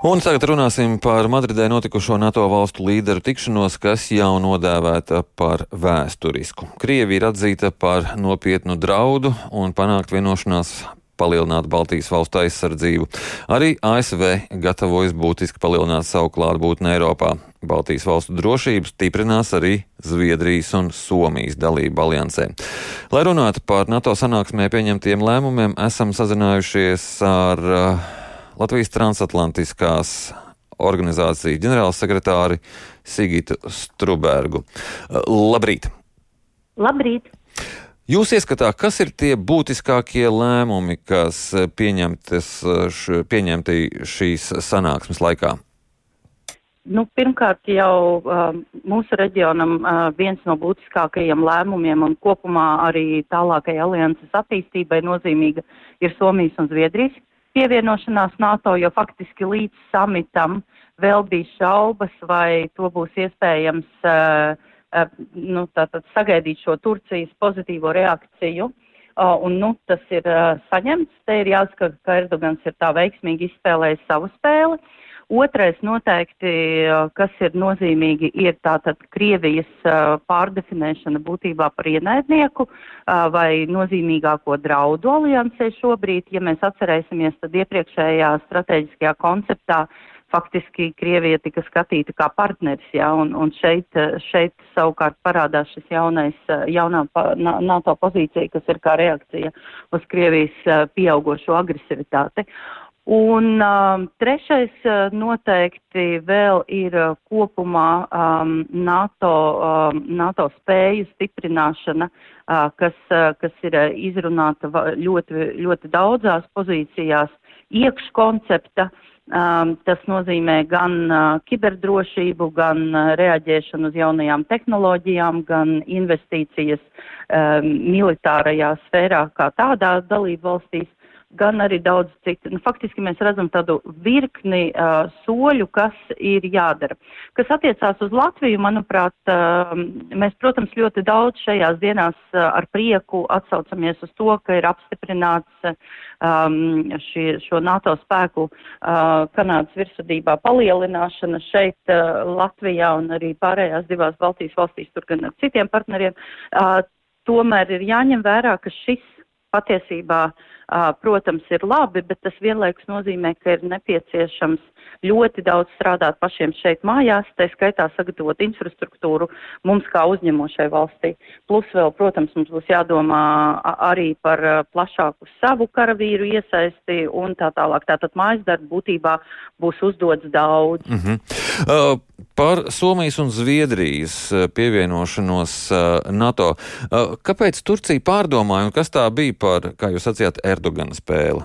Un tagad runāsim par Madridē notikušo NATO valstu līderu tikšanos, kas jau nodēvēta par vēsturisku. Krievija ir atzīta par nopietnu draudu un panākt vienošanās palielināt Baltijas valstu aizsardzību. Arī ASV gatavojas būtiski palielināt savu klātbūtni Eiropā. Baltijas valstu drošību stiprinās arī Zviedrijas un Somijas dalība aliansē. Lai runātu par NATO sanāksmē pieņemtiem lēmumiem, esam sazinājušies ar uh, Latvijas transatlantiskās organizācijas ģenerālsekretāri Sigitu Strubergu. Labrīt! Labrīt! Jūs ieskatā, kas ir tie būtiskākie lēmumi, kas pieņemti šīs sanāksmes laikā? Nu, pirmkārt, jau uh, mūsu reģionam uh, viens no būtiskākajiem lēmumiem un kopumā arī tālākajai alianses attīstībai nozīmīga ir Somijas un Zviedrijas pievienošanās NATO, jo faktiski līdz samitam vēl bija šaubas, vai to būs iespējams uh, uh, nu, tātad sagaidīt šo Turcijas pozitīvo reakciju. Uh, un, nu, tas ir saņemts. Te ir jāsaka, ka Erdogans ir tā veiksmīgi izspēlējis savu spēli. Otrais noteikti, kas ir nozīmīgi, ir tātad Krievijas pārdefinēšana būtībā par ienaidnieku vai nozīmīgāko draudu aliansē šobrīd. Ja mēs atcerēsimies, tad iepriekšējā strateģiskajā konceptā faktiski Krievija tika skatīta kā partneris, jā, un, un šeit, šeit savukārt parādās šis jaunais, jaunā NATO pozīcija, kas ir kā reakcija uz Krievijas pieaugošo agresivitāti. Un um, trešais uh, noteikti vēl ir uh, kopumā um, NATO, um, NATO spēju stiprināšana, uh, kas, uh, kas ir uh, izrunāta ļoti, ļoti daudzās pozīcijās iekškoncepta. Um, tas nozīmē gan uh, kiberdrošību, gan uh, reaģēšanu uz jaunajām tehnoloģijām, gan investīcijas um, militārajā sfērā kā tādā dalību valstīs gan arī daudz citu. Nu, faktiski mēs redzam tādu virkni uh, soļu, kas ir jādara. Kas attiecās uz Latviju, manuprāt, uh, mēs, protams, ļoti daudz šajās dienās uh, ar prieku atsaucamies uz to, ka ir apstiprināts um, šie, šo NATO spēku uh, Kanādas virsudībā palielināšana šeit uh, Latvijā un arī pārējās divās Baltijas valstīs, tur gan ar citiem partneriem. Uh, tomēr ir jāņem vērā, ka šis patiesībā protams, ir labi, bet tas vienlaikus nozīmē, ka ir nepieciešams ļoti daudz strādāt pašiem šeit mājās, tā skaitā sagatavot infrastruktūru mums kā uzņemošai valstī. Plus vēl, protams, mums būs jādomā arī par plašāku savu karavīru iesaisti un tā tālāk. Tātad mājas darba būtībā būs uzdots daudz. Mm -hmm. uh, par Somijas un Zviedrijas pievienošanos uh, NATO. Uh, kāpēc Turcija pārdomāja un kas tā bija par, kā jūs sacījāt, Erdogana spēle?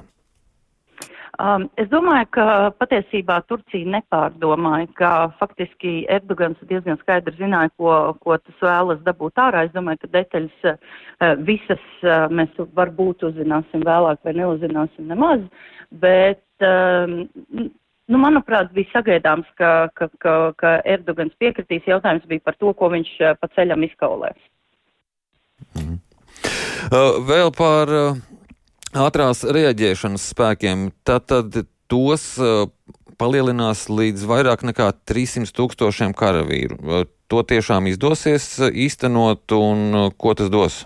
Um, es domāju, ka patiesībā Turcija nepārdomāja, ka faktiski Erdogans diezgan skaidri zināja, ko, ko tas vēlas dabūt ārā. Es domāju, ka detaļas uh, visas uh, mēs varbūt uzzināsim vēlāk vai neuzzināsim nemaz, bet, um, nu, manuprāt, bija sagaidāms, ka, ka, ka, ka Erdogans piekritīs. Jautājums bija par to, ko viņš uh, pa ceļam izkaulēs. Mm. Uh, vēl par uh, ātrās reaģēšanas spēkiem, tad, tad tos uh, palielinās līdz vairāk nekā 300 tūkstošiem karavīru. To tiešām izdosies īstenot, un ko tas dos?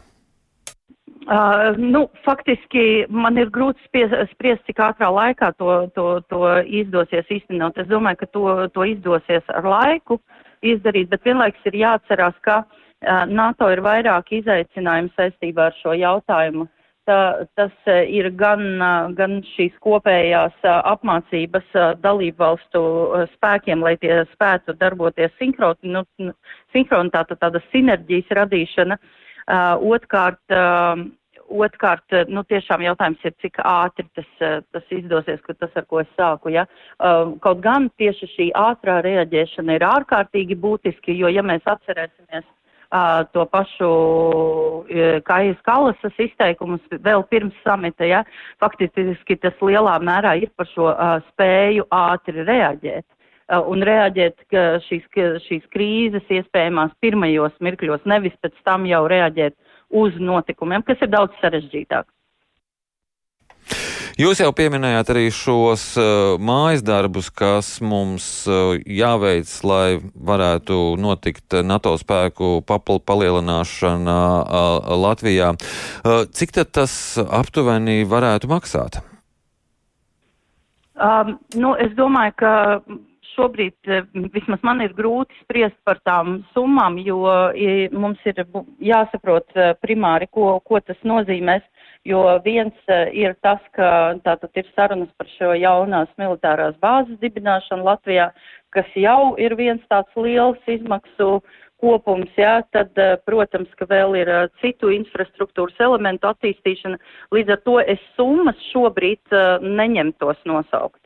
Uh, nu, faktiski man ir grūti spriest, cik ātrā laikā to, to, to izdosies īstenot. Es domāju, ka to, to izdosies ar laiku izdarīt, bet vienlaiks ir jāatcerās, ka uh, NATO ir vairāk izaicinājumu saistībā ar šo jautājumu tas e, ir gan, gan šīs kopējās apmācības dalību valstu spēkiem, lai tie spētu darboties sinhroni, nu, sinhronitāte, tāda sinerģijas radīšana. Otkārt, Otkārt, nu, tiešām jautājums ir, cik ātri tas, tas izdosies, ka tas, ar ko es sāku, ja. Kaut gan tieši šī ātrā reaģēšana ir ārkārtīgi būtiski, jo, ja mēs atcerēsimies to pašu Kājas Kalasas izteikumus vēl pirms samita, ja, faktiski tas lielā mērā ir par šo spēju ātri reaģēt. Uh, un reaģēt šīs, šīs krīzes iespējamās pirmajos mirkļos, nevis pēc tam jau reaģēt uz notikumiem, kas ir daudz sarežģītāk. Jūs jau pieminējāt arī šos uh, mājas darbus, kas mums uh, jāveic, lai varētu notikt NATO spēku palielināšana uh, Latvijā. Uh, cik tad tas aptuveni varētu maksāt? Um, nu, es domāju, ka šobrīd eh, vismaz man ir grūti spriest par tām summām, jo mums ir jāsaprot eh, primāri, ko, ko tas nozīmēs. Jo viens eh, ir tas, ka tātad ir sarunas par šo jaunās militārās bāzes dibināšanu Latvijā, kas jau ir viens tāds liels izmaksu kopums, jā, tad, protams, ka vēl ir citu infrastruktūras elementu attīstīšana. Līdz ar to es summas šobrīd neņemtos nosaukt.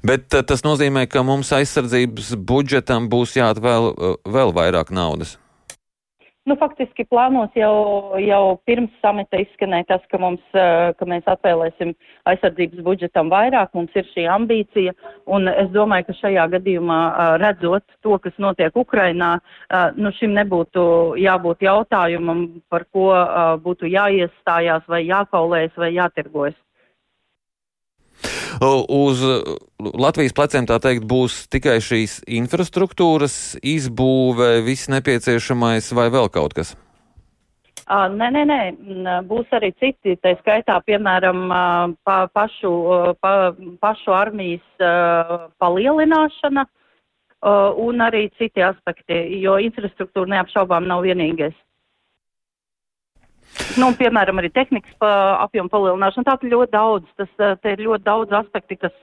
Bet eh, tas nozīmē, ka mums aizsardzības budžetam būs jāatvēl eh, vēl vairāk naudas. Nu, faktiski plānos jau, jau pirms samita izskanēja tas, ka, mums, eh, ka mēs atvēlēsim aizsardzības budžetam vairāk, mums ir šī ambīcija, un es domāju, ka šajā gadījumā redzot to, kas notiek Ukrainā, nu šim nebūtu jābūt jautājumam, par ko būtu jāiestājās vai jākaulējas vai jātirgojas. Uz Latvijas pleciem tā teikt būs tikai šīs infrastruktūras izbūve, viss nepieciešamais vai vēl kaut kas? Nē, nē, nē, būs arī citi, tā skaitā, piemēram, pa, pašu, pa, pašu armijas palielināšana un arī citi aspekti, jo infrastruktūra neapšaubām nav vienīgais. Nu, piemēram, arī tehnikas pa, apjomu palielināšana. Tātad ļoti daudz, tas eh, ir ļoti daudz aspekti, kas,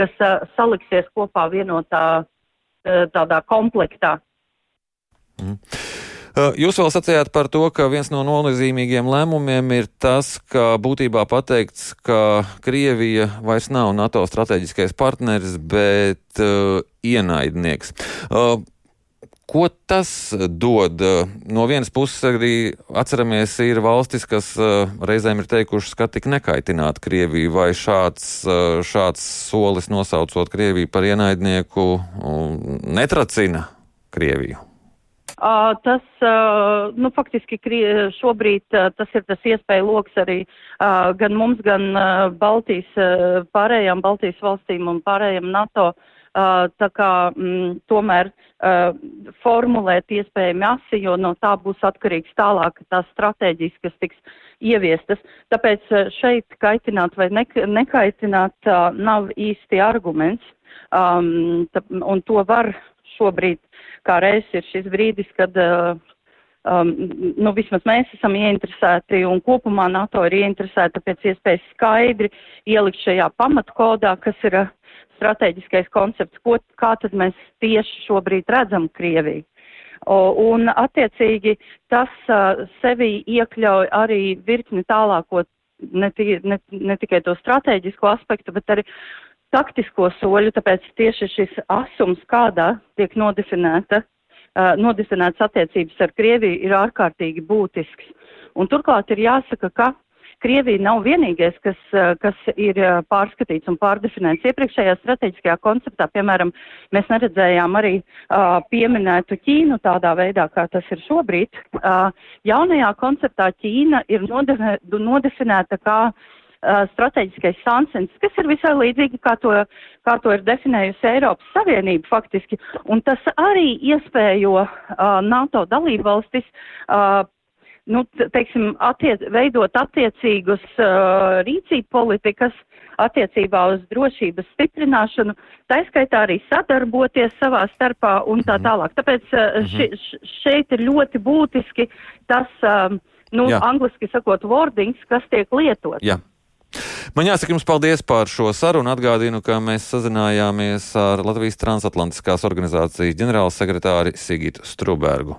kas eh, saliksies kopā vienotā eh, tādā komplektā. Mm. Jūs vēl sacījāt par to, ka viens no nozīmīgiem lēmumiem ir tas, ka būtībā pateikts, ka Krievija vairs nav NATO strateģiskais partneris, bet uh, ienaidnieks. Uh, Ko tas dod? No vienas puses, arī atceramies, ir valstis, kas uh, reizēm ir teikušas, ka tik nekaitināt Krieviju, vai šāds, uh, šāds solis nosaucot Krieviju par ienaidnieku netracina Krieviju. Tas, nu, faktiski šobrīd tas ir tas iespēja loks arī gan mums, gan Baltijas, pārējām Baltijas valstīm un pārējām NATO uh, tā kā mm, tomēr formulēt iespējami asi, jo no tā būs atkarīgs tālāk tās stratēģijas, kas tiks ieviestas. Tāpēc šeit kaitināt vai nekaitināt nav īsti arguments, um, tā, un to var šobrīd, kā reiz ir šis brīdis, kad um, nu, vismaz mēs esam ieinteresēti un kopumā NATO ir ieinteresēta pēc iespējas skaidri ielikt šajā pamatkodā, kas ir uh, strateģiskais koncepts, ko, kā tad mēs tieši šobrīd redzam Krieviju. Un attiecīgi tas sevi iekļauj arī virkni tālāko, ne, ne, ne tikai to strateģisko aspektu, bet arī taktisko soļu, tāpēc tieši šis asums, kādā tiek nodefinēta, nodefinēts attiecības ar Krieviju, ir ārkārtīgi būtisks. Un turklāt ir jāsaka, ka Krievija nav vienīgais, kas, eh, kas ir eh, pārskatīts un pārdefinēts. Iepriekšējā strateģiskajā konceptā, piemēram, mēs neredzējām arī uh, pieminētu Ķīnu tādā veidā, kā tas ir šobrīd. Uh, jaunajā konceptā Ķīna ir nodefinēta kā strateģiskais sansens, kas ir visai līdzīgi, kā to, kā to ir definējusi Eiropas Savienība faktiski. Un tas arī iespējo uh, NATO dalību valstis uh, nu, teiksim, attiec, veidot attiecīgus uh, rīcību politikas attiecībā uz drošības stiprināšanu, taiskaitā arī sadarboties savā starpā un tā mhm. tālāk. Tāpēc uh, ši, šeit ir ļoti būtiski tas, um, nu, Jā. angliski sakot, wordings, kas tiek lietots. Jā. Man jāsaka jums paldies par šo sarunu. Atgādinu, ka mēs sazinājāmies ar Latvijas transatlantiskās organizācijas ģenerālsekretāri Sigitu Strubergu.